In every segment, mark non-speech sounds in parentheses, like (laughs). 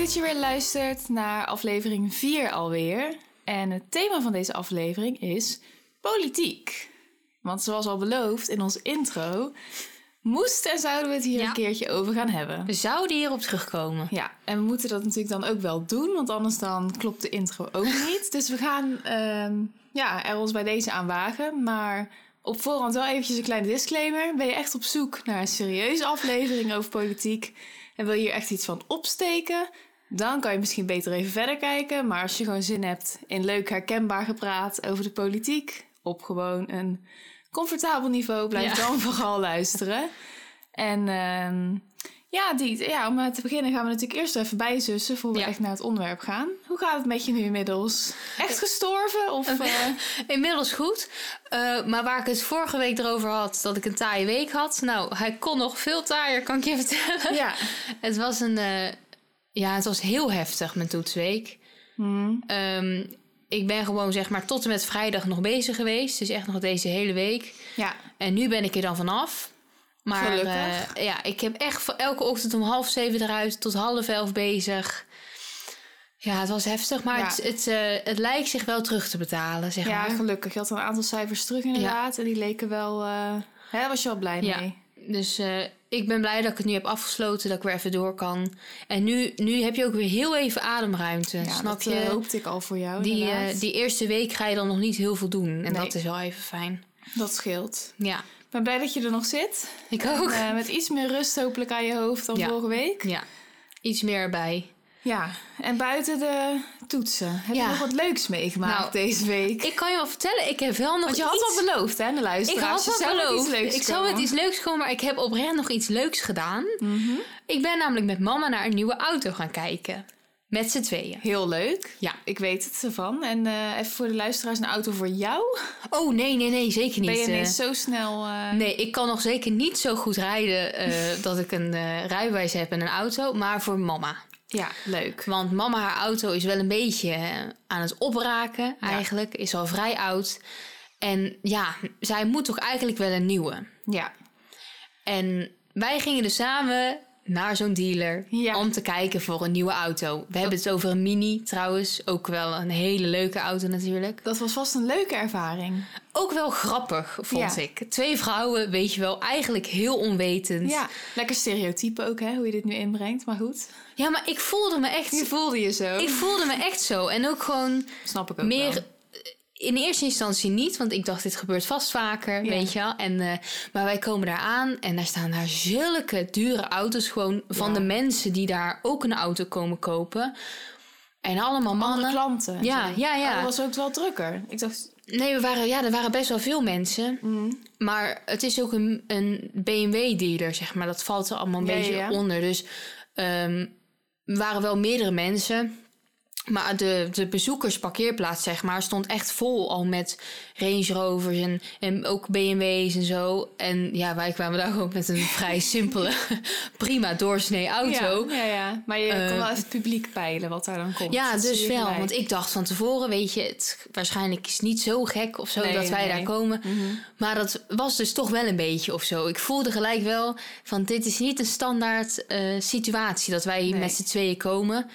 Dat je weer luistert naar aflevering 4 alweer. En het thema van deze aflevering is politiek. Want zoals al beloofd in ons intro, moesten en zouden we het hier Ja. een keertje over gaan hebben. We zouden hierop terugkomen. Ja, en we moeten dat natuurlijk dan ook wel doen, want anders dan klopt de intro ook (laughs) niet. Dus we gaan ehm, ja, er ons bij deze aan wagen. Maar op voorhand wel eventjes een kleine disclaimer. Ben je echt op zoek naar een serieuze aflevering over politiek en wil je hier echt iets van opsteken? Dan kan je misschien beter even verder kijken. Maar als je gewoon zin hebt in leuk herkenbaar gepraat over de politiek... op gewoon een comfortabel niveau, blijf Ja. dan (laughs) vooral luisteren. En ehm, ja, die, ja, om maar te beginnen gaan we natuurlijk eerst even bijzussen... voor we Ja. echt naar het onderwerp gaan. Hoe gaat het met je nu inmiddels? Echt gestorven? Of, (laughs) eh, Inmiddels goed. Eh, maar waar ik het vorige week erover had, dat ik een taaie week had. Nou, hij kon nog veel taaier, kan ik je (laughs) vertellen. ja. Het was een... eh, ja, het was heel heftig, mijn toetsweek. Hmm. Ehm, ik ben gewoon zeg maar tot en met vrijdag nog bezig geweest. Dus echt nog deze hele week. ja, En nu ben ik er dan vanaf. Maar Gelukkig. eh, ja, ik heb echt elke ochtend om half zeven eruit tot half elf bezig. Ja, het was heftig, maar Ja. het, het, eh, het lijkt zich wel terug te betalen, zeg ja, maar. gelukkig. Je had een aantal cijfers terug inderdaad. En die leken wel... hè, daar was je wel blij Ja. mee. Dus eh, ik ben blij dat ik het nu heb afgesloten, dat ik weer even door kan. En nu, nu heb je ook weer heel even ademruimte, Ja, snap dat je? eh, hoopte ik al voor jou die, eh, die eerste week ga je dan nog niet heel veel doen. En Nee. dat is wel even fijn. Dat scheelt. Ja, Ik ben blij dat je er nog zit. ik ook. En, met iets meer rust hopelijk aan je hoofd dan Ja. vorige week. Ja, iets meer erbij. Ja, en buiten de toetsen. Heb je nog wat leuks meegemaakt Nou, deze week? Ik kan je wel vertellen, ik heb wel nog Want je had wel beloofd, hè, de Ik luisteraars. had Je wel beloofd. iets leuks Ik zou met iets leuks komen, maar ik heb oprecht nog iets leuks gedaan. Ik ben namelijk met mama naar een nieuwe auto gaan kijken. Met z'n tweeën. Heel leuk. Ja. Ik weet het ervan. En eh, even voor de luisteraars, een auto voor jou? Oh, nee, nee, nee, zeker niet. Ben je eh. ineens zo snel... eh, Nee, ik kan nog zeker niet zo goed rijden eh, (laughs) dat ik een eh, rijbewijs heb en een auto, maar voor mama. Ja, leuk. Want mama, haar auto is wel een beetje eh, aan het opraken eigenlijk. Is al vrij oud. En ja, zij moet toch eigenlijk wel een nieuwe. Ja. En wij gingen dus samen naar zo'n dealer Ja. om te kijken voor een nieuwe auto. We hebben het over een Mini trouwens. Ook wel een hele leuke auto natuurlijk. Dat was vast een leuke ervaring. Ook wel grappig, vond Ja. ik. Twee vrouwen, weet je wel, eigenlijk heel onwetend. Ja, lekker stereotype ook, hè, hoe je dit nu inbrengt. Maar goed, Ja, maar ik voelde me echt... je voelde je zo. Ik voelde me echt zo. En ook gewoon Snap ik ook meer... wel. In eerste instantie niet, want ik dacht dit gebeurt vast vaker, Ja. weet je wel. En, eh, maar wij komen daar aan en daar staan daar zulke dure auto's gewoon van Ja. de mensen die daar ook een auto komen kopen. En allemaal Andere mannen. klanten. Ja, ja, ja. Oh, dat was ook wel drukker. Ik dacht, Nee, we waren, ja, er waren best wel veel mensen. mm, Maar het is ook een, een BMW-dealer, zeg maar. Dat valt er allemaal een beetje onder. Dus ehm er waren wel meerdere mensen. Maar de, de bezoekersparkeerplaats, zeg maar, stond echt vol al met Range Rovers en, en ook BMW's en zo. En ja, wij kwamen daar gewoon met een vrij (laughs) simpele, prima doorsnee auto. Ja, ja, ja. Maar je Eh, kon wel even het publiek peilen wat daar dan komt. Ja, Dat dus wel. gelijk. Want ik dacht van tevoren, weet je, het waarschijnlijk is niet zo gek of zo Nee, dat wij nee. daar komen. Mhm. Maar dat was dus toch wel een beetje of zo. Ik voelde gelijk wel van dit is niet een standaard eh, situatie dat wij hier Nee. met z'n tweeën komen.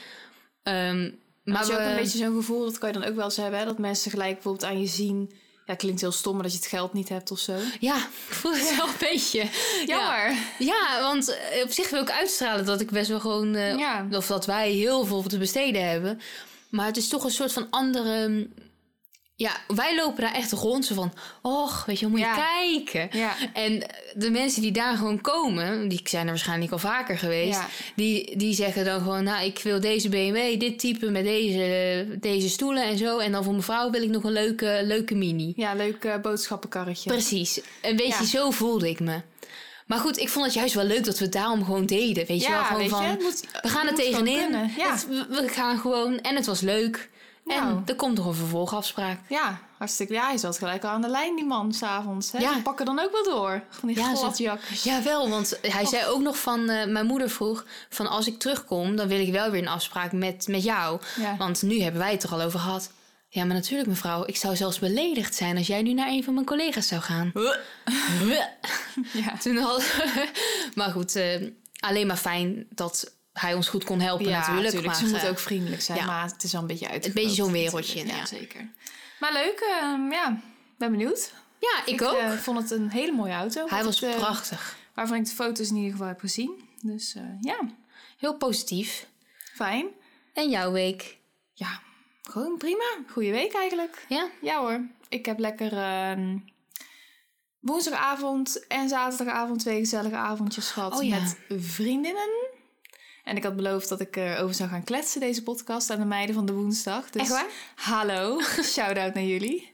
Ehm, Maar je ook een beetje zo'n gevoel, dat kan je dan ook wel eens hebben, hè, dat mensen gelijk bijvoorbeeld aan je zien. Ja, klinkt heel stom, maar dat je het geld niet hebt of zo. ja, ik voelde het wel een beetje. Ja, Jammer. ja want eh, op zich wil ik uitstralen dat ik best wel gewoon eh, Ja. of dat wij heel veel te besteden hebben. Maar het is toch een soort van andere. Ja, wij lopen daar echt rond. Zo van, och, weet je, moet je Ja. kijken. Ja. En de mensen die daar gewoon komen, die zijn er waarschijnlijk al vaker geweest, Ja. die, die zeggen dan gewoon, nou, ik wil deze BMW, dit type met deze, deze stoelen en zo. En dan voor mijn vrouw wil ik nog een leuke, leuke mini. Ja, leuk eh, boodschappenkarretje. Precies. Een beetje zo voelde ik me. Maar goed, ik vond het juist wel leuk dat we het daarom gewoon deden. Weet je wel, gewoon van, je, het moet- we gaan er tegenin. Het- we, we gaan gewoon, en het was leuk. Nou. En er komt nog een vervolgafspraak. Ja, hartstikke. Ja, hij zat gelijk al aan de lijn, die man, s'avonds. Ja. Die pakken dan ook wel door. Van die Ja, gladjakkers. Jawel, want hij zei ook nog van... eh, mijn moeder vroeg van als ik terugkom... dan wil ik wel weer een afspraak met, met jou. Ja. Want nu hebben wij het er al over gehad. Ja, maar natuurlijk mevrouw. Ik zou zelfs beledigd zijn... als jij nu naar een van mijn collega's zou gaan. (laughs) Ja. Toen had... (laughs) maar goed, eh, alleen maar fijn dat hij ons goed kon helpen Ja, natuurlijk. natuurlijk. Maar, Ze moeten eh, ook vriendelijk zijn, ja. maar het is wel een beetje uit. Een beetje zo'n wereldje, ja. zeker. Maar leuk, ehm, ja. Ben benieuwd. Ja, ik, ook. eh, vond het een hele mooie auto. hij was ik, eh, prachtig. Waarvan ik de foto's in ieder geval heb gezien. Dus eh, ja, Heel positief. fijn. En jouw week? Ja, gewoon prima. Goeie week eigenlijk. Ja? Ja hoor. Ik heb lekker ehm, woensdagavond en zaterdagavond twee gezellige avondjes gehad Oh ja. met vriendinnen. En ik had beloofd dat ik erover zou gaan kletsen, deze podcast, aan de meiden van de woensdag. Dus Echt waar? hallo, (laughs) shout-out naar jullie.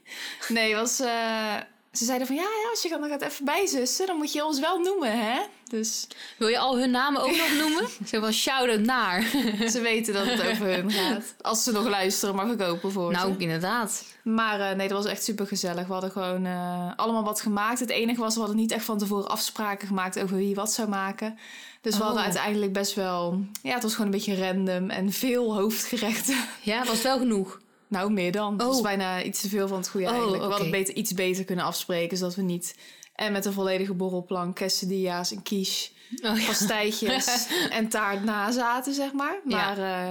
Nee, was, eh, ze zeiden van ja, ja, als je dan gaat even bijzussen, dan moet je ons wel noemen, hè? Dus Wil je al hun namen ook nog noemen? (laughs) Zo van shout-out naar. ze weten dat het (laughs) over hun gaat. Als ze nog luisteren, mag ik open voor nou, ze. inderdaad. Maar eh, nee, dat was echt super gezellig. We hadden gewoon eh, allemaal wat gemaakt. Het enige was, we hadden niet echt van tevoren afspraken gemaakt over wie wat zou maken. Dus we Oh. hadden uiteindelijk best wel... Ja, het was gewoon een beetje random en veel hoofdgerechten. Ja, was wel genoeg. Nou, meer dan. Het Oh. was bijna iets te veel van het goede Oh, eigenlijk. We oké. hadden beter, iets beter kunnen afspreken, zodat we niet... En met een volledige borrelplank, quesadillas, een quiche, Oh, ja. pastijtjes (laughs) en taart na zaten, zeg maar. Ja. Maar eh,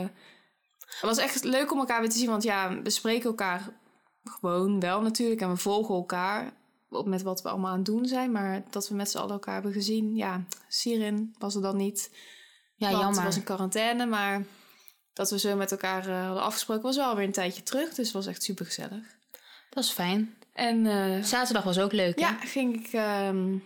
het was echt leuk om elkaar weer te zien. Want ja, we spreken elkaar gewoon wel natuurlijk. En we volgen elkaar op met wat we allemaal aan het doen zijn. Maar dat we met z'n allen elkaar hebben gezien. Ja, Sirin was er dan niet. Ja, want jammer. Ze was in quarantaine. Maar dat we zo met elkaar eh, hadden afgesproken was wel weer een tijdje terug. Dus het was echt super gezellig. Dat is fijn. En eh, Zaterdag was ook leuk, ja, hè? ging ik ehm,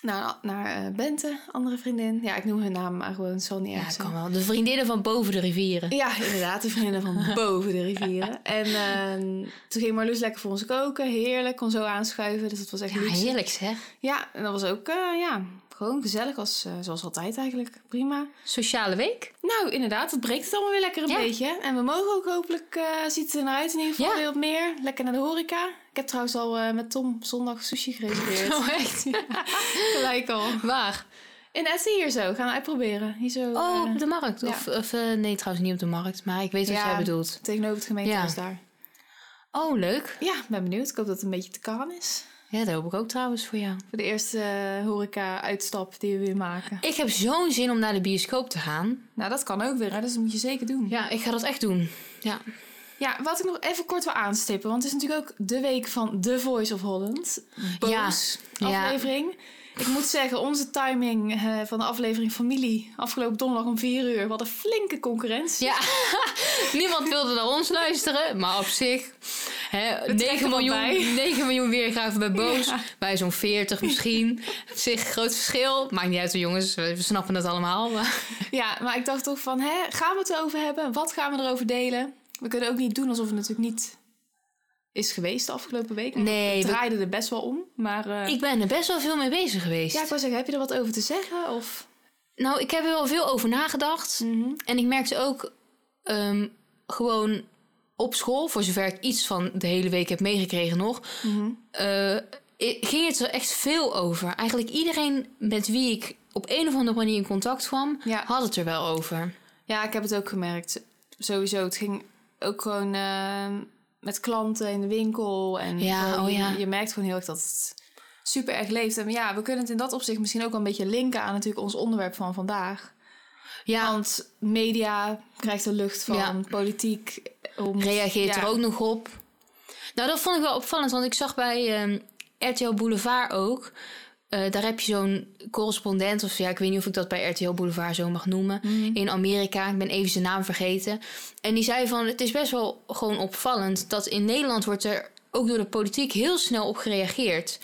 naar, naar eh, Bente, andere vriendin. Ja, ik noem hun naam maar gewoon, niet Ja, kan wel. De vriendinnen van boven de rivieren. Ja, inderdaad, die vriendinnen van (laughs) boven de rivieren. En ehm, toen ging Marloes lekker voor ons koken, heerlijk, kon zo aanschuiven. Dus dat was echt Ja, heerlijk zeg. Ja, en dat was ook, ja, gewoon gezellig, als, eh, zoals altijd eigenlijk. Prima. Sociale week. Nou, inderdaad, het breekt het allemaal weer lekker een Ja. beetje. En we mogen ook hopelijk, eh ziet het er naar uit in ieder geval, Ja. weer wat meer. Lekker naar de horeca. Ik heb trouwens al eh, met Tom zondag sushi gereserveerd. (laughs) Oh, echt? Gelijk al. Waar? In Essen hier zo, gaan we uitproberen. Hier zo, Oh, op de markt. ja. Of, of nee, trouwens niet op de markt. Maar ik weet wat jij bedoelt. tegenover het gemeentehuis Ja. daar. Oh, leuk. Ja, ben benieuwd. Ik hoop dat het een beetje te kan is. Ja, dat hoop ik ook trouwens voor jou. Voor de eerste eh, horeca-uitstap die we weer maken. Ik heb zo'n zin om naar de bioscoop te gaan. Nou, dat kan ook weer, hè? dus dat moet je zeker doen. Ja, ik ga dat echt doen. Ja. Ja, wat ik nog even kort wil aanstippen. Want het is natuurlijk ook de week van The Voice of Holland. Boos Ja. aflevering. Ik moet zeggen, onze timing eh, van de aflevering Familie... afgelopen donderdag om 4 uur... we hadden flinke concurrentie. Ja, (laughs) niemand wilde naar ons luisteren, maar op zich. Hè, trekken 9, wel miljoen, bij. (laughs) 9 miljoen weergaven bij Boos. Ja. Bij zo'n 40 misschien. Op zich, groot verschil. Maakt niet uit, jongens. We, we snappen het allemaal. Maar... Ja, maar ik dacht toch van, hè, gaan we het erover hebben? Wat gaan we erover delen? We kunnen ook niet doen alsof het natuurlijk niet is geweest de afgelopen week. Want Nee, Het we- draaide er best wel om. Maar eh, Ik ben er best wel veel mee bezig geweest. ja, ik wou zeggen, heb je er wat over te zeggen? Of... Nou, ik heb er wel veel over nagedacht. En ik merkte ook ehm, gewoon op school, voor zover ik iets van de hele week heb meegekregen nog, eh, i- ging het er echt veel over. Eigenlijk iedereen met wie ik op een of andere manier in contact kwam, Ja. had het er wel over. Ja, ik heb het ook gemerkt. Sowieso, het ging ook gewoon eh, met klanten in de winkel. En Ja, oh ja. je, je merkt gewoon heel erg dat het super erg leeft. En ja, we kunnen het in dat opzicht misschien ook wel een beetje linken aan natuurlijk ons onderwerp van vandaag. Ja, Want media krijgt er lucht van, Ja. politiek om, reageert ja. er ook nog op. Nou, dat vond ik wel opvallend, want ik zag bij ehm, RTL Boulevard ook. eh, daar heb je zo'n correspondent, of ja, ik weet niet of ik dat bij RTL Boulevard zo mag noemen, in Amerika. Ik ben even zijn naam vergeten. En die zei van, het is best wel gewoon opvallend dat in Nederland wordt er ook door de politiek heel snel op gereageerd.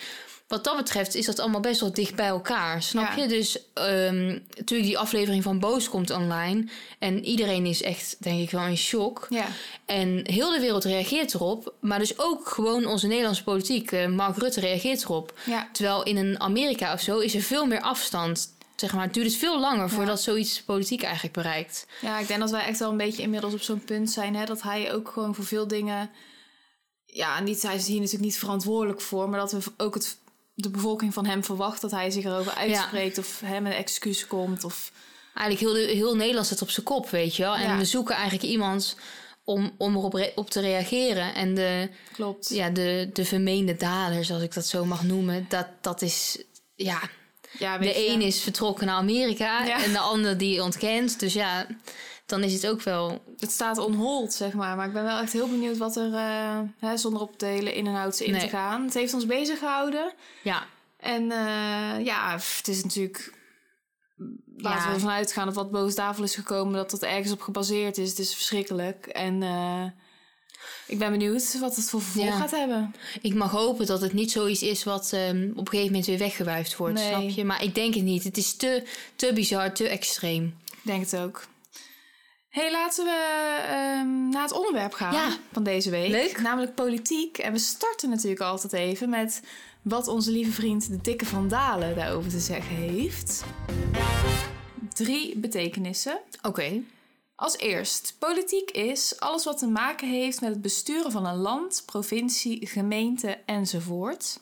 Wat dat betreft is dat allemaal best wel dicht bij elkaar, snap Ja. je? Dus ehm, natuurlijk die aflevering van Boos komt online. En iedereen is echt, denk ik wel, in shock. Ja, En heel de wereld reageert erop. Maar dus ook gewoon onze Nederlandse politiek. eh, Mark Rutte reageert erop. ja. Terwijl in een Amerika of zo is er veel meer afstand. Zeg maar, het duurt veel langer voordat zoiets politiek eigenlijk bereikt. Ja, ik denk dat wij echt wel een beetje inmiddels op zo'n punt zijn. Hè, dat hij ook gewoon voor veel dingen. Ja, niet, hij is hier natuurlijk niet verantwoordelijk voor. Maar dat we ook het, de bevolking van hem verwacht dat hij zich erover uitspreekt. Of hem een excuus komt. Of, Eigenlijk heel, heel Nederland zit op zijn kop, weet je wel. En Ja. we zoeken eigenlijk iemand om, om erop op te reageren. En de, klopt. ja, de, de vermeende dader, als ik dat zo mag noemen, dat, dat is... Ja, Ja, de een is vertrokken naar Amerika en de ander die ontkent. Dus ja, dan is het ook wel... Het staat on hold, zeg maar. Maar ik ben wel echt heel benieuwd wat er, eh, hè, zonder op de hele in- en outs in te gaan. Het heeft ons bezig gehouden. Ja, En eh, ja, pff, het is natuurlijk. Laten Ja. we ervan uitgaan dat wat boven tafel is gekomen, dat dat ergens op gebaseerd is. Het is verschrikkelijk. En eh, ik ben benieuwd wat het voor vervolg Ja. gaat hebben. ik mag hopen dat het niet zoiets is wat ehm, op een gegeven moment weer weggewuifd wordt, Nee. snap je? Maar ik denk het niet. Het is te, te bizar, te extreem. Ik denk het ook. Hey, laten we ehm, naar het onderwerp gaan Ja. van deze week. Leuk. Namelijk politiek. En we starten natuurlijk altijd even met wat onze lieve vriend de dikke Van Dalen daarover te zeggen heeft. Drie betekenissen. Oké. Als eerst, politiek is alles wat te maken heeft met het besturen van een land, provincie, gemeente enzovoort.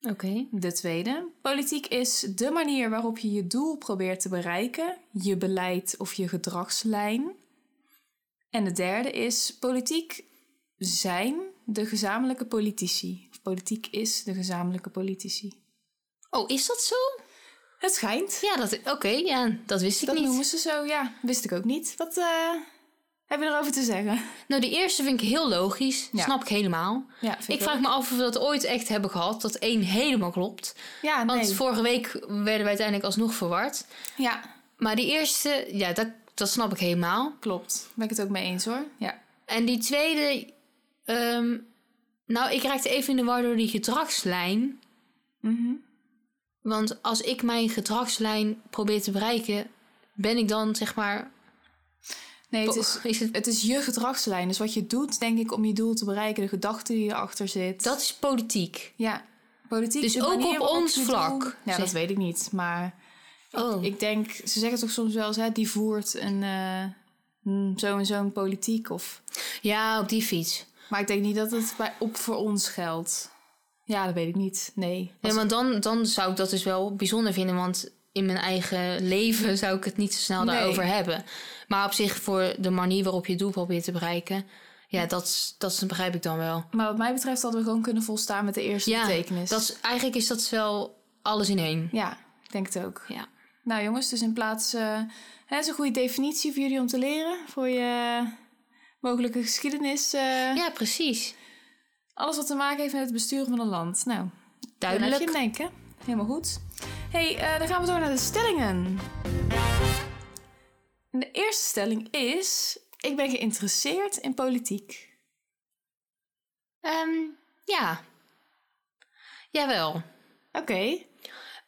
Oké. De tweede, politiek is de manier waarop je je doel probeert te bereiken, je beleid of je gedragslijn. En de derde is, politiek zijn de gezamenlijke politici. Of politiek is de gezamenlijke politici. Oh, is dat zo? Het schijnt. Ja, dat, oké, ja, dat wist ik Dat niet. noemen ze zo, ja. Wist ik ook niet. Wat eh, heb je erover te zeggen? Nou, die eerste vind ik heel logisch. Ja. Snap ik helemaal. Ja, Ik vraag ook. me af of we dat ooit echt hebben gehad. Dat één helemaal klopt. Ja, Want nee. vorige week werden we uiteindelijk alsnog verward. Ja, Maar die eerste, ja, dat, dat snap ik helemaal. klopt. Daar ben ik het ook mee eens hoor. Ja. En die tweede, ehm, nou, ik raakte even in de war door die gedragslijn. Mhm. Want als ik mijn gedragslijn probeer te bereiken, ben ik dan zeg maar. Nee, het is, is het, het is je gedragslijn. Dus wat je doet, denk ik, om je doel te bereiken. De gedachte die erachter zit. dat is politiek. Ja, politiek. Dus ook op ons vlak, doel- Ja, dat weet ik niet. Maar Oh, ik denk, ze zeggen toch soms wel eens, hè, die voert een hmm, zo en zo'n politiek. Of, ja, op die fiets. maar ik denk niet dat het bij, op voor ons geldt. Ja, dat weet ik niet. Nee. Ja, maar dan, dan zou ik dat dus wel bijzonder vinden, want in mijn eigen leven zou ik het niet zo snel Nee. daarover hebben. Maar op zich voor de manier waarop je het doel probeert te bereiken, ja, dat, dat begrijp ik dan wel. Maar wat mij betreft hadden we gewoon kunnen volstaan met de eerste Ja, betekenis. dat is, eigenlijk is dat wel alles in één. Ja, ik denk het ook. Ja. Nou jongens, dus in plaats... eh hè, is een goede definitie voor jullie om te leren. Voor je mogelijke geschiedenis. eh, ja, precies. Alles wat te maken heeft met het besturen van een land. Nou, Duidelijk. Dan heb je hem denken. Helemaal goed. Hey, eh, dan gaan we door naar de stellingen. En de eerste stelling is... Ik ben geïnteresseerd in politiek. Ehm, ja. Jawel. Oké.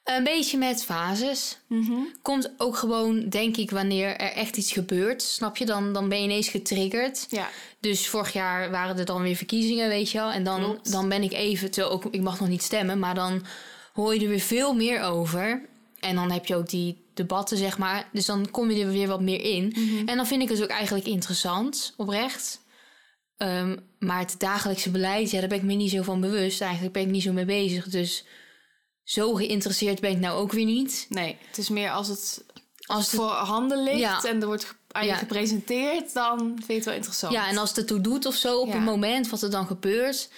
Een beetje met fases. Mhm. Komt ook gewoon, denk ik, wanneer er echt iets gebeurt. Snap je? Dan, dan ben je ineens getriggerd. Ja. Dus vorig jaar waren er dan weer verkiezingen, weet je wel. En dan, Klopt. dan ben ik even, terwijl ook, ik mag nog niet stemmen, maar dan hoor je er weer veel meer over. En dan heb je ook die debatten, zeg maar. Dus dan kom je er weer wat meer in. En dan vind ik het ook eigenlijk interessant, oprecht. Ehm, maar het dagelijkse beleid, ja, daar ben ik me niet zo van bewust. Eigenlijk ben ik niet zo mee bezig. Dus zo geïnteresseerd ben ik nou ook weer niet. Nee, het is meer als het, Als het, voor handen ligt Ja. en er wordt aan je Ja. gepresenteerd, dan vind je het wel interessant. ja, en als het ertoe doet of zo, op Ja. een moment wat er dan gebeurt.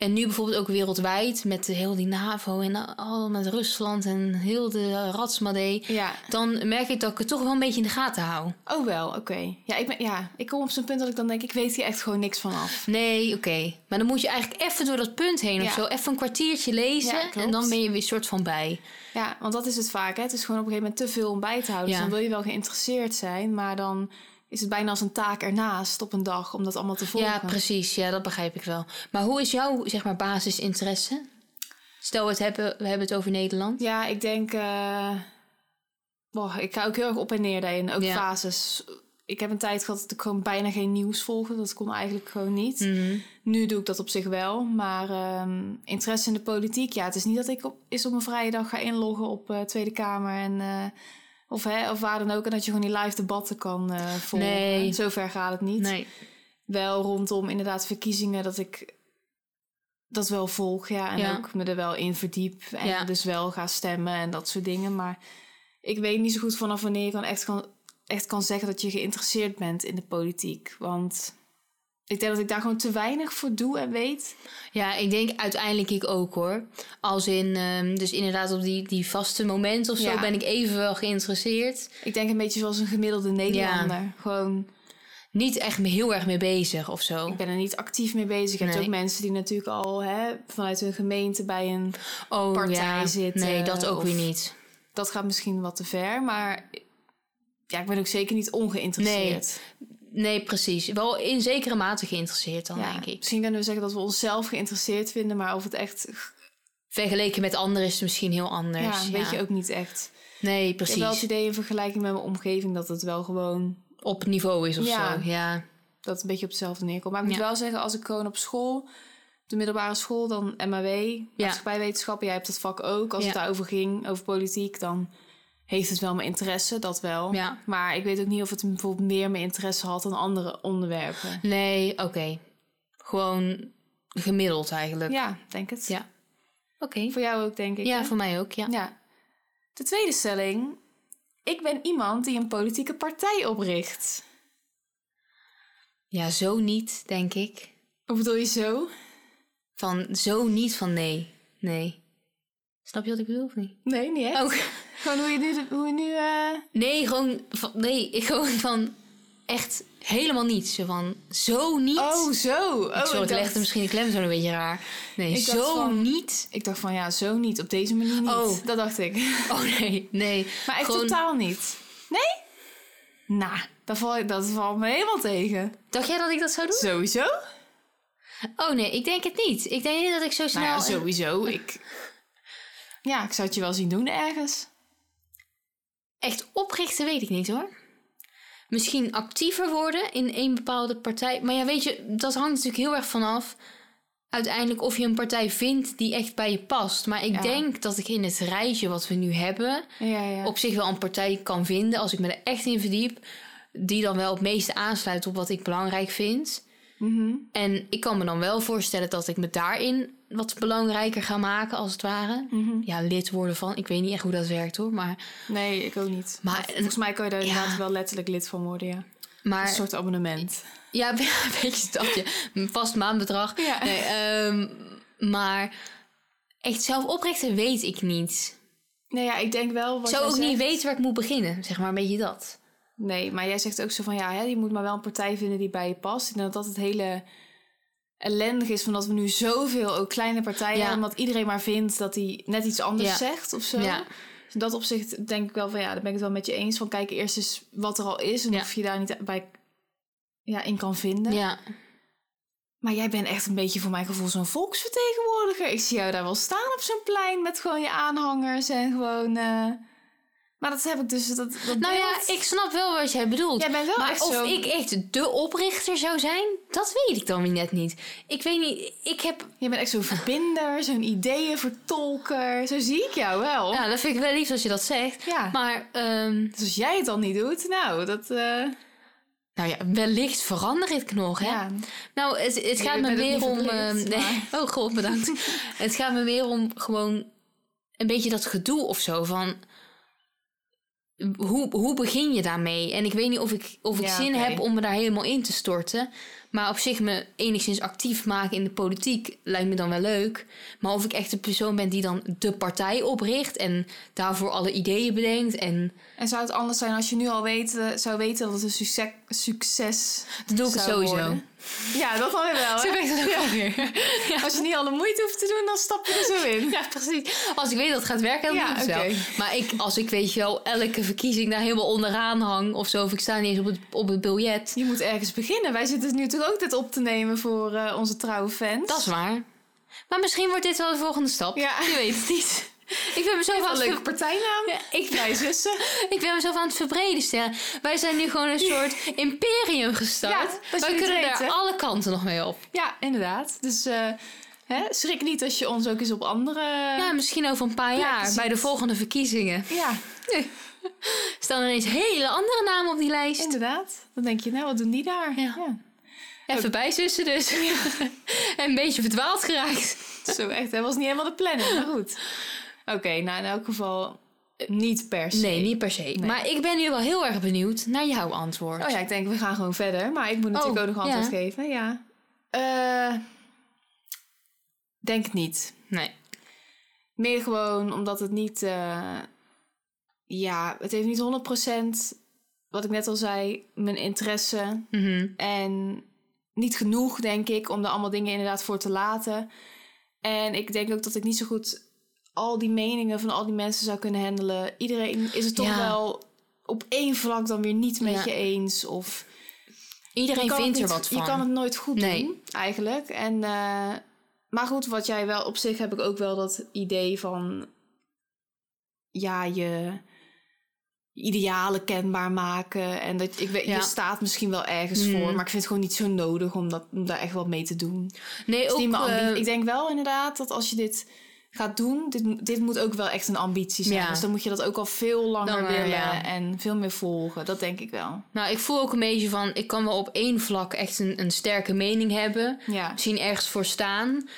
En nu bijvoorbeeld ook wereldwijd met de, heel die NAVO en al met Rusland en heel de ratsmadee. Ja. Dan merk ik dat ik het toch wel een beetje in de gaten hou. Oh wel, oké. Ja, ik ben, ja, ik kom op zo'n punt dat ik dan denk, ik weet hier echt gewoon niks van af. Nee, oké. Maar dan moet je eigenlijk even door dat punt heen Ja. of zo. Even een kwartiertje lezen. Ja, en dan ben je weer soort van bij. Ja, want dat is het vaak. Hè? Het is gewoon op een gegeven moment te veel om bij te houden. Ja. Dus dan wil je wel geïnteresseerd zijn, maar dan is het bijna als een taak ernaast op een dag om dat allemaal te volgen. Ja, precies. Ja, dat begrijp ik wel. Maar hoe is jouw zeg maar, basisinteresse? Stel, we, het hebben, we hebben het over Nederland. Ja, ik denk... boah, ik ga ook heel erg op en neer daarin. Ook Ja. fases. Ik heb een tijd gehad dat ik gewoon bijna geen nieuws volgde. Dat kon eigenlijk gewoon niet. Mhm. Nu doe ik dat op zich wel. Maar ehm, interesse in de politiek... Ja, het is niet dat ik op, is op een vrije dag ga inloggen op eh, Tweede Kamer. En, eh, of, hè, of waar dan ook. En dat je gewoon die live debatten kan eh volgen. Nee. Zover gaat het niet. Nee. Wel rondom inderdaad verkiezingen dat ik dat wel volg. Ja, en Ja. ook me er wel in verdiep. En Ja. dus wel ga stemmen en dat soort dingen. Maar ik weet niet zo goed vanaf wanneer je kan echt, kan echt kan zeggen dat je geïnteresseerd bent in de politiek. Want ik denk dat ik daar gewoon te weinig voor doe en weet. Ja, ik denk uiteindelijk ik ook hoor. Als in, ehm, dus inderdaad op die, die vaste momenten of zo Ja. ben ik even wel geïnteresseerd. Ik denk een beetje zoals een gemiddelde Nederlander. Gewoon, Niet echt me heel erg mee bezig of zo. ik ben er niet actief mee bezig. Je hebt Nee. ook mensen die natuurlijk al hè, vanuit hun gemeente bij een Oh partij ja, zitten, nee, dat ook weer niet. dat gaat misschien wat te ver, maar ja, ik ben ook zeker niet ongeïnteresseerd. Nee, precies. Wel in zekere mate geïnteresseerd dan, ja, denk ik. Misschien kunnen we zeggen dat we onszelf geïnteresseerd vinden, maar of het echt, Vergeleken met anderen is het misschien heel anders. ja, Ja, weet je ook niet echt. Nee, Ik heb precies. wel het idee in vergelijking met mijn omgeving dat het wel gewoon Op niveau is of Ja. zo. Ja. dat het een beetje op hetzelfde neerkomt. Maar ik moet wel zeggen, als ik gewoon op school, de middelbare school, dan MAW, maatschappijwetenschappen, jij hebt dat vak ook. Als Ja. het daarover ging, over politiek, dan heeft het wel mijn interesse, dat wel. Ja. Maar ik weet ook niet of het bijvoorbeeld meer mijn interesse had dan andere onderwerpen. Nee, oké. Gewoon gemiddeld eigenlijk. Ja, denk het. Ja. Oké. Voor jou ook, denk ik. Ja, hè? voor mij ook, ja. ja. De tweede stelling. Ik ben iemand die een politieke partij opricht. Ja, zo niet, denk ik. Hoe bedoel je zo? Van zo niet van nee. Nee. Snap je wat ik bedoel of niet? Nee, niet echt. Ook. (laughs) Gewoon hoe je nu... Hoe je nu eh, Nee, gewoon van, nee, ik gewoon van echt helemaal niet. Zo van zo niet. Oh, zo. Oh, Sorry, ik dacht- legde misschien de klem zo een beetje raar. Nee, Ik zo van- niet. Ik dacht van, ja, zo niet. Op deze manier niet. Oh. Dat dacht ik. (laughs) Oh nee, nee. Maar echt Gewoon- totaal niet. Nee? Nou, dat valt, dat valt me helemaal tegen. Dacht jij dat ik dat zou doen? Sowieso? Oh nee, ik denk het niet. Ik denk niet dat ik zo snel... Nou ja, sowieso. Ik... Ja, ik zou het je wel zien doen ergens. Echt oprichten weet ik niet hoor. Misschien actiever worden in een bepaalde partij. Maar ja, weet je, dat hangt natuurlijk heel erg vanaf. Uiteindelijk of je een partij vindt die echt bij je past. Maar ik Ja. denk dat ik in het rijtje wat we nu hebben... Ja, ja. op zich wel een partij kan vinden... als ik me er echt in verdiep... die dan wel het meeste aansluit op wat ik belangrijk vind. Mhm. En ik kan me dan wel voorstellen dat ik me daarin wat belangrijker ga maken, als het ware. Mhm. Ja, lid worden van. Ik weet niet echt hoe dat werkt hoor. Maar, Nee, ik ook niet. Maar- Maar volgens mij kan je daar Ja. inderdaad wel letterlijk lid van worden, ja. maar Een soort abonnement. ja, (laughs) een beetje dat je een vast maandbedrag. Ja. Nee, ehm, maar echt zelf oprichten weet ik niet. Nee, ja, ik denk wel Ik wat zou ook niet weten waar ik moet beginnen, zeg maar een beetje dat. Nee, maar jij zegt ook zo van, ja, hè, je moet maar wel een partij vinden die bij je past. Ik denk dat dat het hele ellendig is van dat we nu zoveel ook kleine partijen Ja. hebben. Omdat iedereen maar vindt dat hij net iets anders Ja. zegt of zo. Ja. Dus in dat opzicht denk ik wel van, ja, daar ben ik het wel met je eens. Van kijk eerst eens wat er al is en of je daar niet bij ja, in kan vinden. Ja. Maar jij bent echt een beetje voor mijn gevoel zo'n volksvertegenwoordiger. Ik zie jou daar wel staan op zo'n plein met gewoon je aanhangers en gewoon... eh, Maar dat heb ik dus... Dat, dat Nou ja, ik snap wel wat jij bedoelt. Jij bent wel maar echt of zo... ik echt de oprichter zou zijn, dat weet ik dan weer net niet. Ik weet niet, ik heb... Je bent echt zo'n verbinder, (laughs) zo'n ideeënvertolker. Zo zie ik jou wel. Ja, dat vind ik wel lief als je dat zegt. Ja. Maar, ehm, Dus als jij het dan niet doet, nou, dat... eh, nou ja, wellicht verander ik nog, hè? ja. Nou, het, gaat me niet om... ehm, nee. (laughs) Oh god, bedankt. (laughs) het gaat me weer om gewoon een beetje dat gedoe of zo van... Hoe, hoe begin je daarmee? En ik weet niet of ik, of ik Ja, zin heb om me daar helemaal in te storten. Maar op zich me enigszins actief maken in de politiek lijkt me dan wel leuk. Maar of ik echt de persoon ben die dan de partij opricht... en daarvoor alle ideeën bedenkt en... En zou het anders zijn als je nu al weet, eh, zou weten dat het een succes, succes Dan doe ik zou sowieso. worden? Ja, dat dan weer wel. Zo het ook. Als je niet alle moeite hoeft te doen, dan stap je er zo in. Ja, precies. Als ik weet dat het gaat werken, dan Ja, doe ik het oké. wel. Maar ik, als ik weet je wel, elke verkiezing daar helemaal onderaan hang of zo, of ik sta niet eens op het, op het biljet. Je moet ergens beginnen. Wij zitten het nu toch ook dit op te nemen voor eh, onze trouwe fans. Dat is waar. Maar misschien wordt dit wel de volgende stap. Ja. Je weet het niet. Ik ben mezelf aan een het leuke partijnaam. Ja, ik, Wij zussen. (laughs) ik ben mezelf aan het verbreden stellen. Wij zijn nu gewoon een soort imperium gestart. Ja, dat Wij kunnen daar alle kanten nog mee op. Ja, inderdaad. Dus eh, hè, schrik niet als je ons ook eens op andere... Ja, misschien over een paar jaar, bij de volgende verkiezingen. ja (laughs) Staan er ineens hele andere namen op die lijst. inderdaad. Dan denk je, nou, wat doen die daar? Ja. Even bijzussen dus. (laughs) en een beetje verdwaald geraakt. Zo echt, dat was niet helemaal de planning, maar goed. Oké, nou in elk geval niet per se. Nee, niet per se. Maar ik ben nu wel heel erg benieuwd naar jouw antwoord. Oh ja, ik denk we gaan gewoon verder. Maar ik moet natuurlijk Oh, ook nog antwoord ja. geven. Ja. Eh, denk niet. Nee. Meer gewoon omdat het niet... eh, ja, het heeft niet 100% wat ik net al zei, mijn interesse. Mhm. En niet genoeg, denk ik, om er allemaal dingen inderdaad voor te laten. En ik denk ook dat ik niet zo goed al die meningen van al die mensen zou kunnen handelen. Iedereen is het toch Ja. wel op één vlak dan weer niet met Ja. je eens. Of Iedereen vindt er wat van. Je kan het nooit goed Nee. doen, eigenlijk. En, eh, maar goed, wat jij wel... Op zich heb ik ook wel dat idee van... Ja, je idealen kenbaar maken. En dat ik weet, Ja. je staat misschien wel ergens Mm. voor, maar ik vind het gewoon niet zo nodig om, dat, om daar echt wat mee te doen. Nee, is ook... eh, ik denk wel inderdaad dat als je dit gaat doen, dit, dit moet ook wel echt een ambitie zijn. Ja. Dus dan moet je dat ook al veel langer Langer, willen ja. en veel meer volgen. Dat denk ik wel. Nou, ik voel ook een beetje van... Ik kan wel op één vlak echt een, een sterke mening hebben. Ja. Misschien ergens voor staan.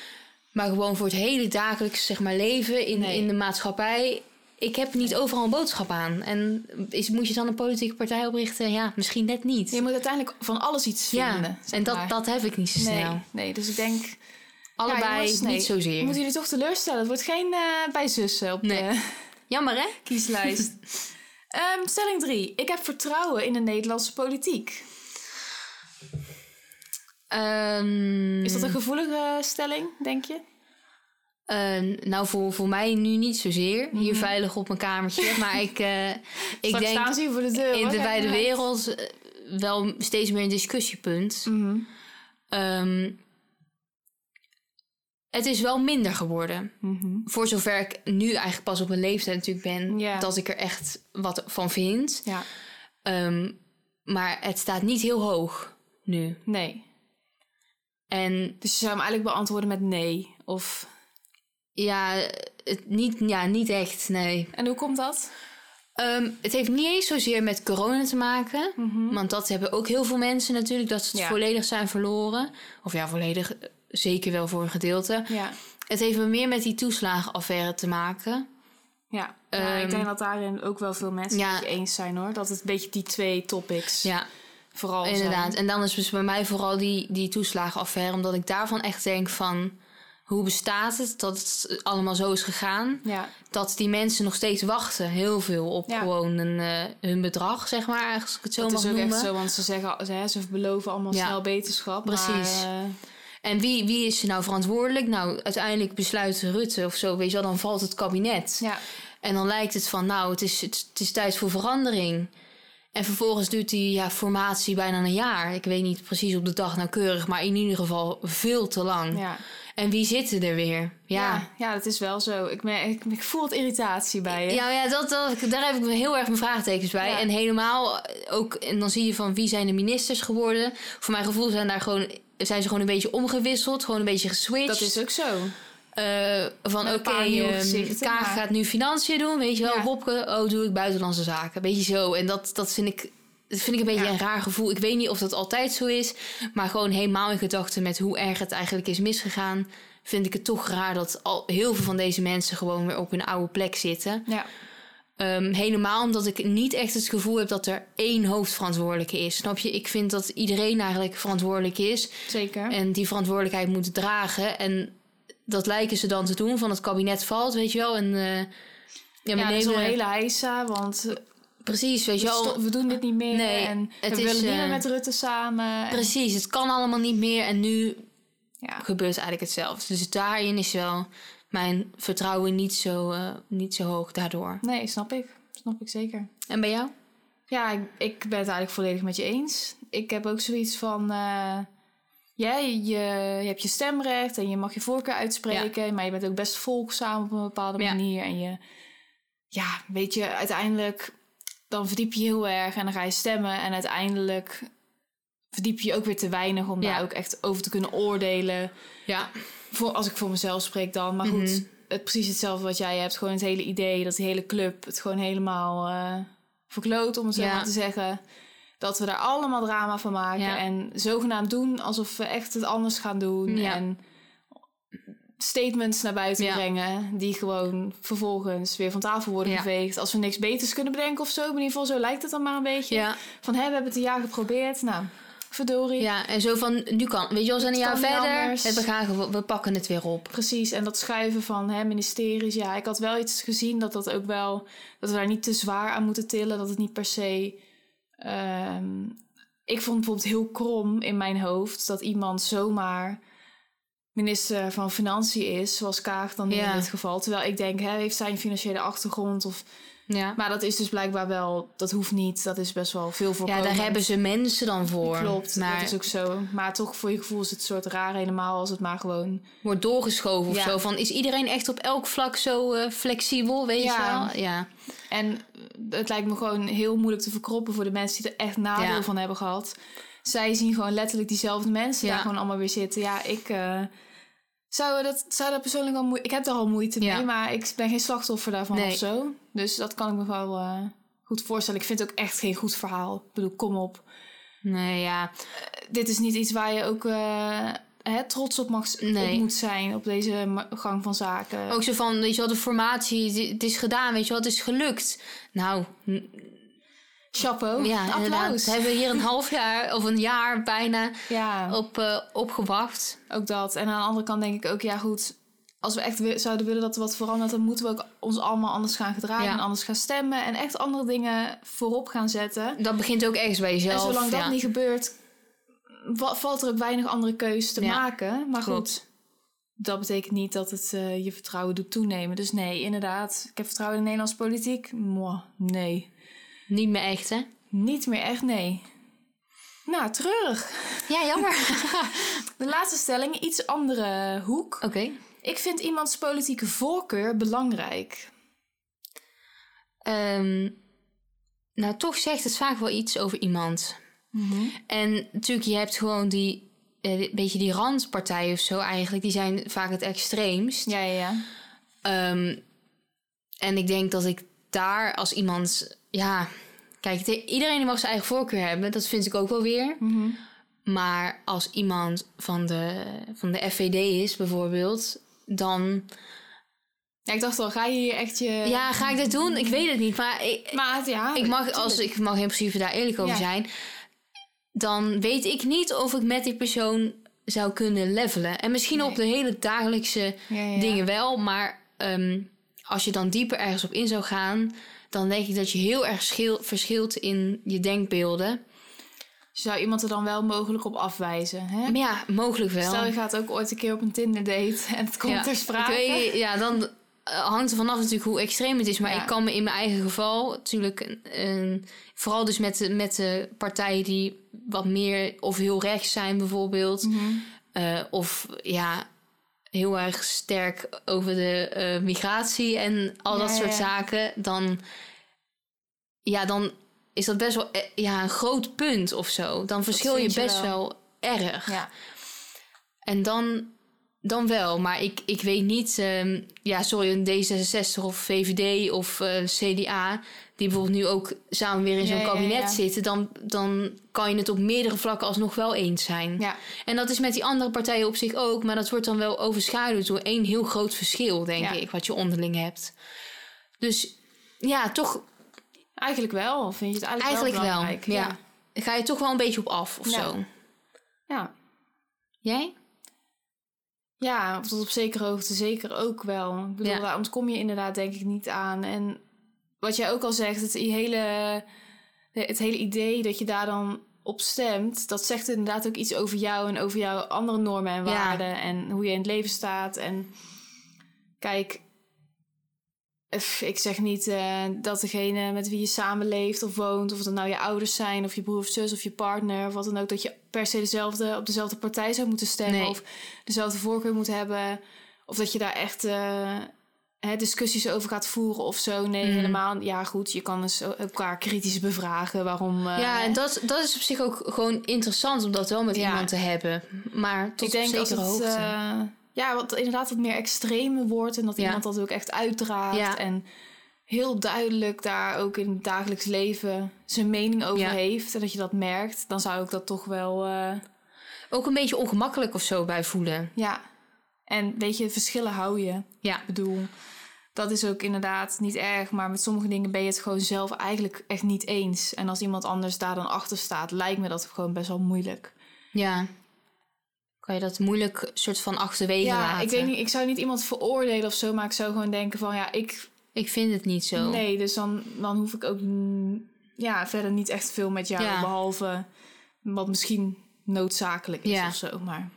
Maar gewoon voor het hele dagelijks zeg maar, leven in, Nee. in de maatschappij... Ik heb niet overal een boodschap aan. En is, moet je dan een politieke partij oprichten? Ja, misschien net niet. Je moet uiteindelijk van alles iets vinden. ja, en dat, maar. dat heb ik niet zo nee, snel. nee, dus ik denk... Allebei nee. niet zozeer. Moeten jullie toch teleurstellen? Het wordt geen eh bij zussen op Nee. de Jammer, hè? kieslijst. (laughs) Ehm, stelling 3. Ik heb vertrouwen in de Nederlandse politiek. Ehm, Is dat een gevoelige stelling, denk je? eh, nou, voor, voor mij nu niet zozeer. Hier Mhm. veilig op mijn kamertje. (laughs) maar ik, eh, ik denk staan ze hier voor de deur. in de maar uit. wereld eh, wel steeds meer een discussiepunt. Mhm. Ehm, het is wel minder geworden. Mhm. Voor zover ik nu eigenlijk pas op een leeftijd natuurlijk ben... Ja. dat ik er echt wat van vind. Ja, Ehm, maar het staat niet heel hoog nu. nee. En Dus je zou hem eigenlijk beantwoorden met nee. Of... ja, het niet, ja, niet echt, nee. En hoe komt dat? Ehm, het heeft niet eens zozeer met corona te maken. Want dat hebben ook heel veel mensen natuurlijk, dat ze het Ja. volledig zijn verloren. Of ja, volledig, eh, zeker wel voor een gedeelte. Ja. Het heeft meer met die toeslagenaffaire te maken. Ja, ja ik Ehm, denk dat daarin ook wel veel mensen ja. het eens zijn hoor. Dat het een beetje die twee topics Ja, vooral inderdaad. zijn. En dan is dus bij mij vooral die, die toeslagenaffaire. Omdat ik daarvan echt denk van... Hoe bestaat het dat het allemaal zo is gegaan? Ja, Dat die mensen nog steeds wachten, heel veel, op Ja. gewoon een, eh, hun bedrag, zeg maar. Als ik het zo dat mag is ook noemen. echt zo. Want ze zeggen, ze, beloven allemaal snel beterschap. Precies. Maar, eh, En wie, wie is er nou verantwoordelijk? Nou, uiteindelijk besluit Rutte of zo, weet je wel, dan valt het kabinet. ja, En dan lijkt het van, nou, het is, het, het is tijd voor verandering. En vervolgens duurt die ja, formatie bijna een jaar. Ik weet niet precies op de dag nauwkeurig, maar in ieder geval veel te lang. ja. En wie zitten er weer? Ja. Ja, ja, dat is wel zo. Ik, merk, ik, ik voel het irritatie bij je. Ja, ja dat, dat, daar heb ik heel erg mijn vraagtekens bij. Ja. En helemaal ook, en dan zie je van wie zijn de ministers geworden. Voor mijn gevoel zijn daar gewoon, zijn ze gewoon een beetje omgewisseld, gewoon een beetje geswitcht. Dat is ook zo. Eh, van oké, nieuwe ehm, maar- gaat nu financiën doen, weet je wel. Ja. Wopke, oh, doe ik buitenlandse zaken. Beetje zo. En dat, dat vind ik... Dat vind ik een beetje Ja. een raar gevoel. Ik weet niet of dat altijd zo is. Maar gewoon helemaal in gedachten met hoe erg het eigenlijk is misgegaan. Vind ik het toch raar dat al heel veel van deze mensen gewoon weer op hun oude plek zitten. Ja, Ehm, helemaal omdat ik niet echt het gevoel heb dat er één hoofdverantwoordelijke is. Snap je? Ik vind dat iedereen eigenlijk verantwoordelijk is. zeker. En die verantwoordelijkheid moet dragen. En dat lijken ze dan te doen. Van het kabinet valt, weet je wel. En eh, ja, ja, dat is nemen... wel een hele heisa, want eh, Precies, weet je we, wel. we doen dit niet meer. Nee, en het we is, willen niet eh, meer met Rutte samen. En- Precies, het kan allemaal niet meer. En nu ja. gebeurt eigenlijk hetzelfde. Dus daarin is wel mijn vertrouwen niet zo, eh, niet zo hoog daardoor. Nee, snap ik. Snap ik zeker. En bij jou? Ja, ik, ik ben het eigenlijk volledig met je eens. Ik heb ook zoiets van... jij, je, je hebt je stemrecht en je mag je voorkeur uitspreken, maar je bent ook best volgzaam op een bepaalde Ja. manier. En je, ja, weet je, uiteindelijk dan verdiep je heel erg en dan ga je stemmen en uiteindelijk verdiep je je ook weer te weinig om Ja. daar ook echt over te kunnen oordelen. Ja, Voor, als ik voor mezelf spreek dan. Maar goed, Mhm. het, precies hetzelfde wat jij hebt. Gewoon het hele idee dat die hele club het gewoon helemaal eh verkloot, om het zo Ja. maar te zeggen. Dat we daar allemaal drama van maken. Ja. En zogenaamd doen alsof we echt het anders gaan doen. Ja. En statements naar buiten brengen. Die gewoon vervolgens weer van tafel worden geveegd. Als we niks beters kunnen bedenken of zo. Maar in ieder geval, zo lijkt het dan maar een beetje. Van, hè, we hebben het een jaar geprobeerd. Nou, verdorie. ja. En zo van, nu kan, weet je wel, we zijn een jaar verder. we, gaan, gewo- we pakken het weer op. Precies, en dat schuiven van hè, ministeries. Ja, ik had wel iets gezien dat dat ook wel... dat we daar niet te zwaar aan moeten tillen. Dat het niet per se... ehm, ik vond bijvoorbeeld heel krom in mijn hoofd... dat iemand zomaar minister van Financiën is... zoals Kaag dan Ja. in dit geval. Terwijl ik denk, hè, heeft zij een financiële achtergrond? Of, Ja, maar dat is dus blijkbaar wel... dat hoeft niet, dat is best wel veel ja voorkomend. daar hebben ze mensen dan voor. Klopt, maar dat is ook zo. Maar toch voor je gevoel is het soort raar helemaal... als het maar gewoon wordt doorgeschoven of Ja. zo. Van, is iedereen echt op elk vlak zo eh, flexibel, weet Ja. je wel? Ja. En het lijkt me gewoon heel moeilijk te verkroppen voor de mensen die er echt nadeel Ja. van hebben gehad. Zij zien gewoon letterlijk diezelfde mensen Ja. daar gewoon allemaal weer zitten. Ja, ik eh, zou, dat, zou dat persoonlijk wel moeite... Ik heb daar al moeite Ja. mee, maar ik ben geen slachtoffer daarvan Nee. of zo. Dus dat kan ik me wel eh, goed voorstellen. Ik vind het ook echt geen goed verhaal. Ik bedoel, kom op. Nee, ja. Dit is niet iets waar je ook eh, hè, trots op, mag, Nee. op moet zijn op deze gang van zaken. Ook zo van, weet je wel, de formatie, het- is gedaan, weet je wel, het is gelukt. Nou, Chapeau, ja, inderdaad. applaus. We hebben hier een half jaar of een jaar bijna Ja. op, eh, opgewacht. Ook dat. En aan de andere kant denk ik ook, ja goed, als we echt zouden willen dat er wat verandert, dan moeten we ook ons allemaal anders gaan gedragen Ja. en anders gaan stemmen en echt andere dingen voorop gaan zetten. Dat begint ook ergens bij jezelf. en zolang dat ja. niet gebeurt, va- valt er ook weinig andere keus te Ja. maken. Maar goed, dat betekent niet dat het eh, je vertrouwen doet toenemen. Dus nee, inderdaad, ik heb vertrouwen in de Nederlandse politiek. Mwah, nee, Niet meer echt, hè? niet meer echt nee. Nou, treurig. Ja, jammer. (laughs) De laatste stelling, iets andere hoek. Oké. Ik vind iemands politieke voorkeur belangrijk. Ehm, nou, toch zegt het vaak wel iets over iemand. En natuurlijk, je hebt gewoon die, eh, een beetje die randpartijen of zo eigenlijk. Die zijn vaak het extreemst. Ja, ja, ja. Ehm, en ik denk dat ik daar als iemand... Ja, kijk, de- iedereen mag zijn eigen voorkeur hebben. Dat vind ik ook wel weer. Maar als iemand van de, van de FVD is bijvoorbeeld... dan... Ja, ik dacht al, ga je hier echt je... Ja, ga ik dat doen? Ik weet het niet. Maar ik, maar ja, ik mag, als ik mag in principe daar eerlijk over Ja. zijn, dan weet ik niet of ik met die persoon zou kunnen levelen. En misschien Nee. op de hele dagelijkse Ja, dingen wel, maar ehm, als je dan dieper ergens op in zou gaan, dan denk ik dat je heel erg schil- verschilt in je denkbeelden. Zou iemand er dan wel mogelijk op afwijzen? Hè? Maar ja, mogelijk wel. Stel, je gaat ook ooit een keer op een Tinder date en het komt ja, ter sprake. Ik weet, ja, dan eh, hangt er vanaf natuurlijk hoe extreem het is. Maar Ja. ik kan me in mijn eigen geval natuurlijk... een- een- vooral dus met de, met de partijen die wat meer of heel rechts zijn bijvoorbeeld. Mhm. eh, of ja, heel erg sterk over de eh, migratie en al dat Ja, soort ja. zaken. Dan, ja, dan is dat best wel eh, ja, een groot punt of zo. Dan verschil je best wel. wel erg. Ja. En dan, dan wel. Maar ik, ik weet niet, ehm, ja, sorry, een D66 of VVD of eh, CDA, die bijvoorbeeld nu ook samen weer in zo'n Ja, kabinet ja. zitten, dan, dan kan je het op meerdere vlakken alsnog wel eens zijn. ja. En dat is met die andere partijen op zich ook, maar dat wordt dan wel overschaduwd door één heel groot verschil, denk ik, wat je onderling hebt. Dus ja, toch Eigenlijk wel. Vind je het eigenlijk, eigenlijk wel. belangrijk? Ja. Ga je toch wel een beetje op af of zo. Ja. Jij? Ja, tot op zekere hoogte zeker ook wel. Ik bedoel, Ja. daar ontkom je inderdaad denk ik niet aan. En wat jij ook al zegt, het hele, het hele idee dat je daar dan op stemt... dat zegt inderdaad ook iets over jou en over jouw andere normen en Ja. waarden... en hoe je in het leven staat. En kijk, Ik zeg niet eh, dat degene met wie je samenleeft of woont, of het nou je ouders zijn, of je broer of zus of je partner, of wat dan ook, dat je per se dezelfde, op dezelfde partij zou moeten stemmen, Nee. of dezelfde voorkeur moet hebben, of dat je daar echt eh, hè, discussies over gaat voeren of zo. Nee, Mhm. helemaal. Ja, goed, je kan dus elkaar kritisch bevragen waarom. eh, ja, en dat, dat is op zich ook gewoon interessant om dat wel met Ja. iemand te hebben. Maar tot ik denk op als zekere het hoogte. Ja, wat inderdaad wat meer extreme wordt en dat Ja. iemand dat ook echt uitdraagt Ja. en heel duidelijk daar ook in het dagelijks leven zijn mening over Ja. heeft en dat je dat merkt, dan zou ik dat toch wel eh, Ook een beetje ongemakkelijk of zo bij voelen. ja. En weet je, verschillen hou je. Ja, Ik bedoel, dat is ook inderdaad niet erg, maar met sommige dingen ben je het gewoon zelf eigenlijk echt niet eens. En als iemand anders daar dan achter staat, lijkt me dat gewoon best wel moeilijk. ja. Kan je dat moeilijk soort van achterwege ja, laten? ik weet niet, ik zou niet iemand veroordelen of zo, maar ik zou gewoon denken van ja, ik Ik vind het niet zo. Nee, dus dan, dan hoef ik ook ja, verder niet echt veel met jou, Ja. behalve wat misschien noodzakelijk is Ja. of zo. Maar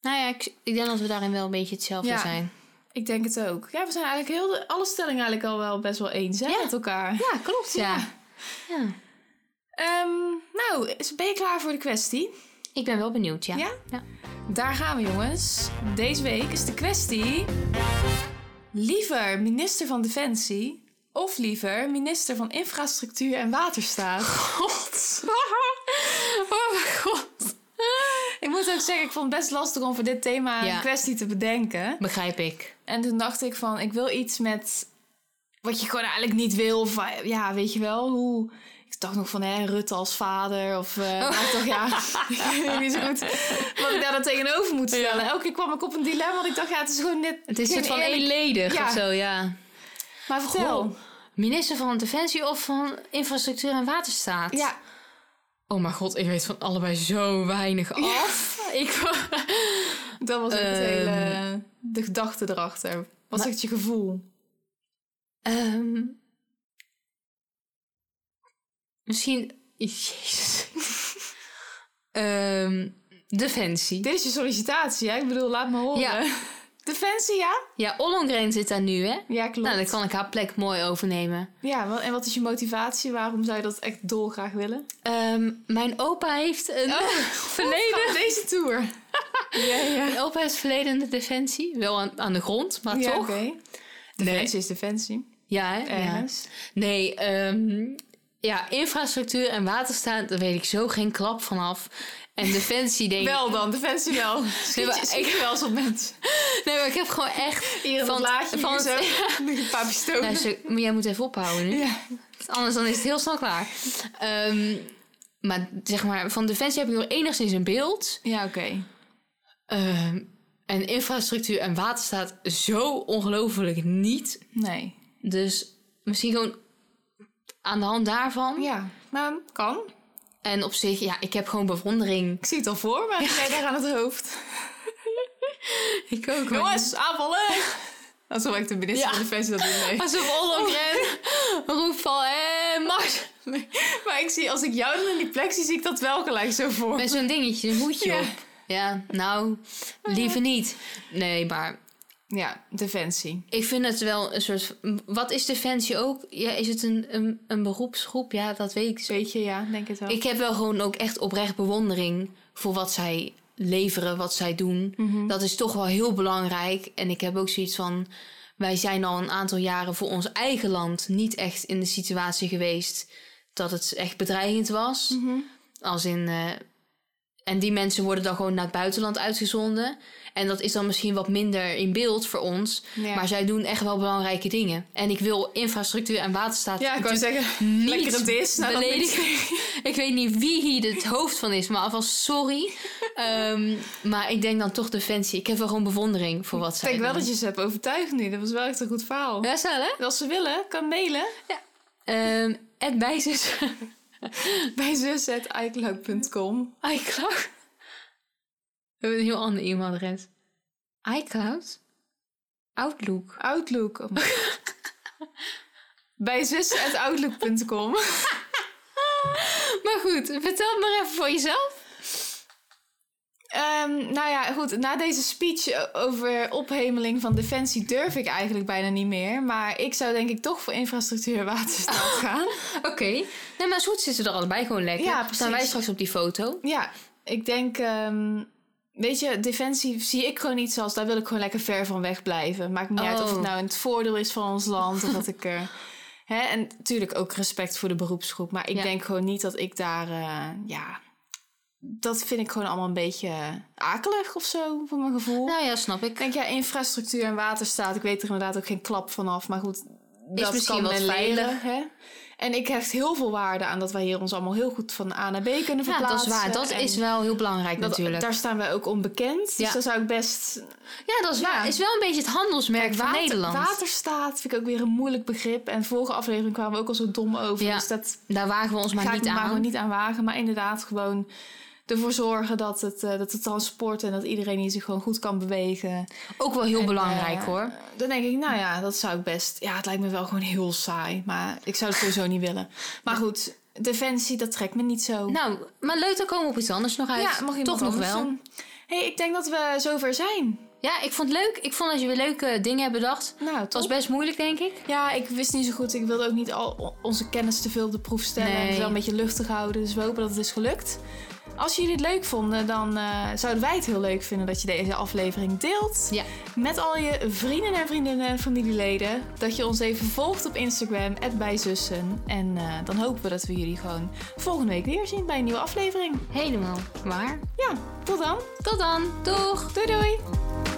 Nou ja, ik, ik denk dat we daarin wel een beetje hetzelfde Ja. zijn. ik denk het ook. Ja, we zijn eigenlijk heel de, alle stellingen eigenlijk al wel best wel eens hè, Ja. met elkaar. Ja, klopt. Ja. Ja. ja. Ehm, nou, ben je klaar voor de kwestie? Ik ben wel benieuwd, ja. Ja? Ja. Daar gaan we, jongens. Deze week is de kwestie: liever minister van Defensie of liever minister van Infrastructuur en Waterstaat? God. (laughs) Oh mijn god. Ik moet ook zeggen, ik vond het best lastig om voor dit thema Ja. een kwestie te bedenken. Begrijp ik. En toen dacht ik van, ik wil iets met wat je gewoon eigenlijk niet wil. Of, ja, weet je wel, hoe... Ik dacht nog van, hè, Rutte als vader. Of, maar ik dacht, ja, ik (laughs) weet (laughs) niet zo goed wat ik daar dan tegenover moet stellen. Ja. Elke keer kwam ik op een dilemma, want ik dacht, ja, het is gewoon net... Het is een soort van eerlijk- eenledig Ja. of zo, ja. Maar vertel. Goh. Minister van Defensie of van Infrastructuur en Waterstaat? Ja, Oh mijn god, ik weet van allebei zo weinig af. (laughs) Ik... dat was ook het Ehm. hele... De gedachte erachter. Wat echt je gevoel? Ehm, misschien... (laughs) Jezus. Ehm, Defensie. Dit is je sollicitatie, hè? Ik bedoel, laat me horen. Ja. Defensie, ja? Ja, Ollongren zit daar nu, hè? Ja, klopt. Nou, dan kan ik haar plek mooi overnemen. Ja, en wat is je motivatie? Waarom zou je dat echt dolgraag willen? Ehm, mijn opa heeft een (laughs) verleden. Deze tour. (laughs) ja, ja. Mijn opa heeft verleden in de defensie. Wel aan, aan de grond, maar ja, toch. oké. Nee. Defensie is defensie. Ja, hè? ja. Nee, ehm, ja, infrastructuur en waterstaat, daar weet ik zo geen klap vanaf. En defensie denk ik... Wel dan, defensie wel. (laughs) Schiet schiet ik- wel eens op mensen. Nee, maar ik heb gewoon echt... Hier Van- laadje van- zo. (laughs) Een paar pistolen. Luister, maar jij moet even ophouden nu. Ja. Anders dan is het heel snel klaar. Ehm, maar zeg maar, van defensie heb ik nog enigszins een beeld. Ja, oké. Ehm, en infrastructuur en waterstaat zo ongelooflijk niet. Nee. Dus misschien gewoon aan de hand daarvan. Ja, maar kan. En op zich, ja, ik heb gewoon bewondering. Ik zie het al voor me. Jij daar aan het hoofd. (laughs) Ik ook. Jongens, aanvallen! Alsof ik de minister Ja. van Defensie dat doe. Nee. (laughs) Alsof Ollongren roept van, hé, Mars. Maar ik zie, als ik jou dan in die plek zie, zie ik dat wel gelijk zo voor. me. Met zo'n dingetje, een hoedje Ja. op. Ja, nou, liever niet. Nee, maar Ja, Defensie. ik vind het wel een soort... Wat is Defensie ook? Ja, is het een, een, een beroepsgroep? Ja, dat weet ik. Weet je, ja, denk het wel. Ik heb wel gewoon ook echt oprecht bewondering voor wat zij leveren, wat zij doen. Mhm. Dat is toch wel heel belangrijk. En ik heb ook zoiets van... Wij zijn al een aantal jaren voor ons eigen land niet echt in de situatie geweest dat het echt bedreigend was. Mhm. Als in. eh, en die mensen worden dan gewoon naar het buitenland uitgezonden. En dat is dan misschien wat minder in beeld voor ons. Ja. Maar zij doen echt wel belangrijke dingen. En ik wil infrastructuur en waterstaat. Ja, ik wou zeggen, (laughs) niet lekker het is. Nou, beledigen. ik weet niet wie hier het hoofd van is, maar alvast sorry. (laughs) Ehm, maar ik denk dan toch Defensie. Ik heb wel gewoon bewondering voor wat Ik zij denk wel dat je ze hebt overtuigd nu. Dat was wel echt een goed verhaal. Ja, wel hè? Als ze willen, kan mailen Ehm Ed Bijzes. (laughs) (laughs) bij zus.icloud.com. iCloud. We hebben een heel ander e-mailadres. iCloud? Outlook. Outlook. (laughs) bij zus.outlook.com. (laughs) Maar goed, vertel het maar even voor jezelf. Ehm, nou ja, goed. Na deze speech over ophemeling van Defensie durf ik eigenlijk bijna niet meer. Maar ik zou denk ik toch voor infrastructuur en waterstaat (laughs) gaan. Oké. Nee, maar zoet zitten er allebei gewoon lekker. Ja, precies. Staan wij straks op die foto. Ja, ik denk... ehm, weet je, Defensie zie ik gewoon niet zoals... Daar wil ik gewoon lekker ver van weg blijven. Maakt niet uit of het Oh. nou in het voordeel is van ons land. of dat ik. (laughs) Hè, en natuurlijk ook respect voor de beroepsgroep. Maar ik Ja. denk gewoon niet dat ik daar... eh, ja, dat vind ik gewoon allemaal een beetje akelig of zo, voor mijn gevoel. Nou ja, snap ik. Ik denk, ja, infrastructuur en waterstaat. Ik weet er inderdaad ook geen klap vanaf. Maar goed, dat misschien kan wat leren. Hè? En ik hecht heel veel waarde aan dat wij hier ons allemaal heel goed van A naar B kunnen Ja, verplaatsen. dat is waar. Dat En is wel heel belangrijk dat- natuurlijk. Daar staan wij ook onbekend. Dus Ja. dat zou ik best... Ja, dat is, Ja. waar. is wel een beetje het handelsmerk van Nederland. Waterstaat vind ik ook weer een moeilijk begrip. En vorige aflevering kwamen we ook al zo dom over. Ja. Dus dat Daar wagen we ons maar niet ik me maar aan. gewoon niet aan wagen. Maar inderdaad gewoon ervoor zorgen dat het, eh, dat het transport... en dat iedereen hier zich gewoon goed kan bewegen. Ook wel heel En, belangrijk eh, hoor. Dan denk ik, nou ja, dat zou ik best. Ja, het lijkt me wel gewoon heel saai. Maar ik zou het sowieso niet willen. Maar goed, defensie, dat trekt me niet zo. Nou, maar leuk, dan komen we op iets anders nog uit. ja, mag je Toch nog wel. hey, ik denk dat we zover zijn. Ja, ik vond het leuk. Ik vond dat je weer leuke dingen hebt bedacht. Nou, Het was best moeilijk, denk ik. Ja, ik wist niet zo goed. Ik wilde ook niet al onze kennis te veel op de proef stellen. Nee. En het wel een beetje luchtig houden. Dus we hopen dat het is gelukt. Als jullie het leuk vonden, dan eh, zouden wij het heel leuk vinden dat je deze aflevering deelt. Ja. Met al je vrienden en vriendinnen en familieleden. Dat je ons even volgt op Instagram, bijzussen. En eh, dan hopen we dat we jullie gewoon volgende week weer zien bij een nieuwe aflevering. Helemaal waar. Ja, tot dan. Tot dan. Doeg! Doei doei!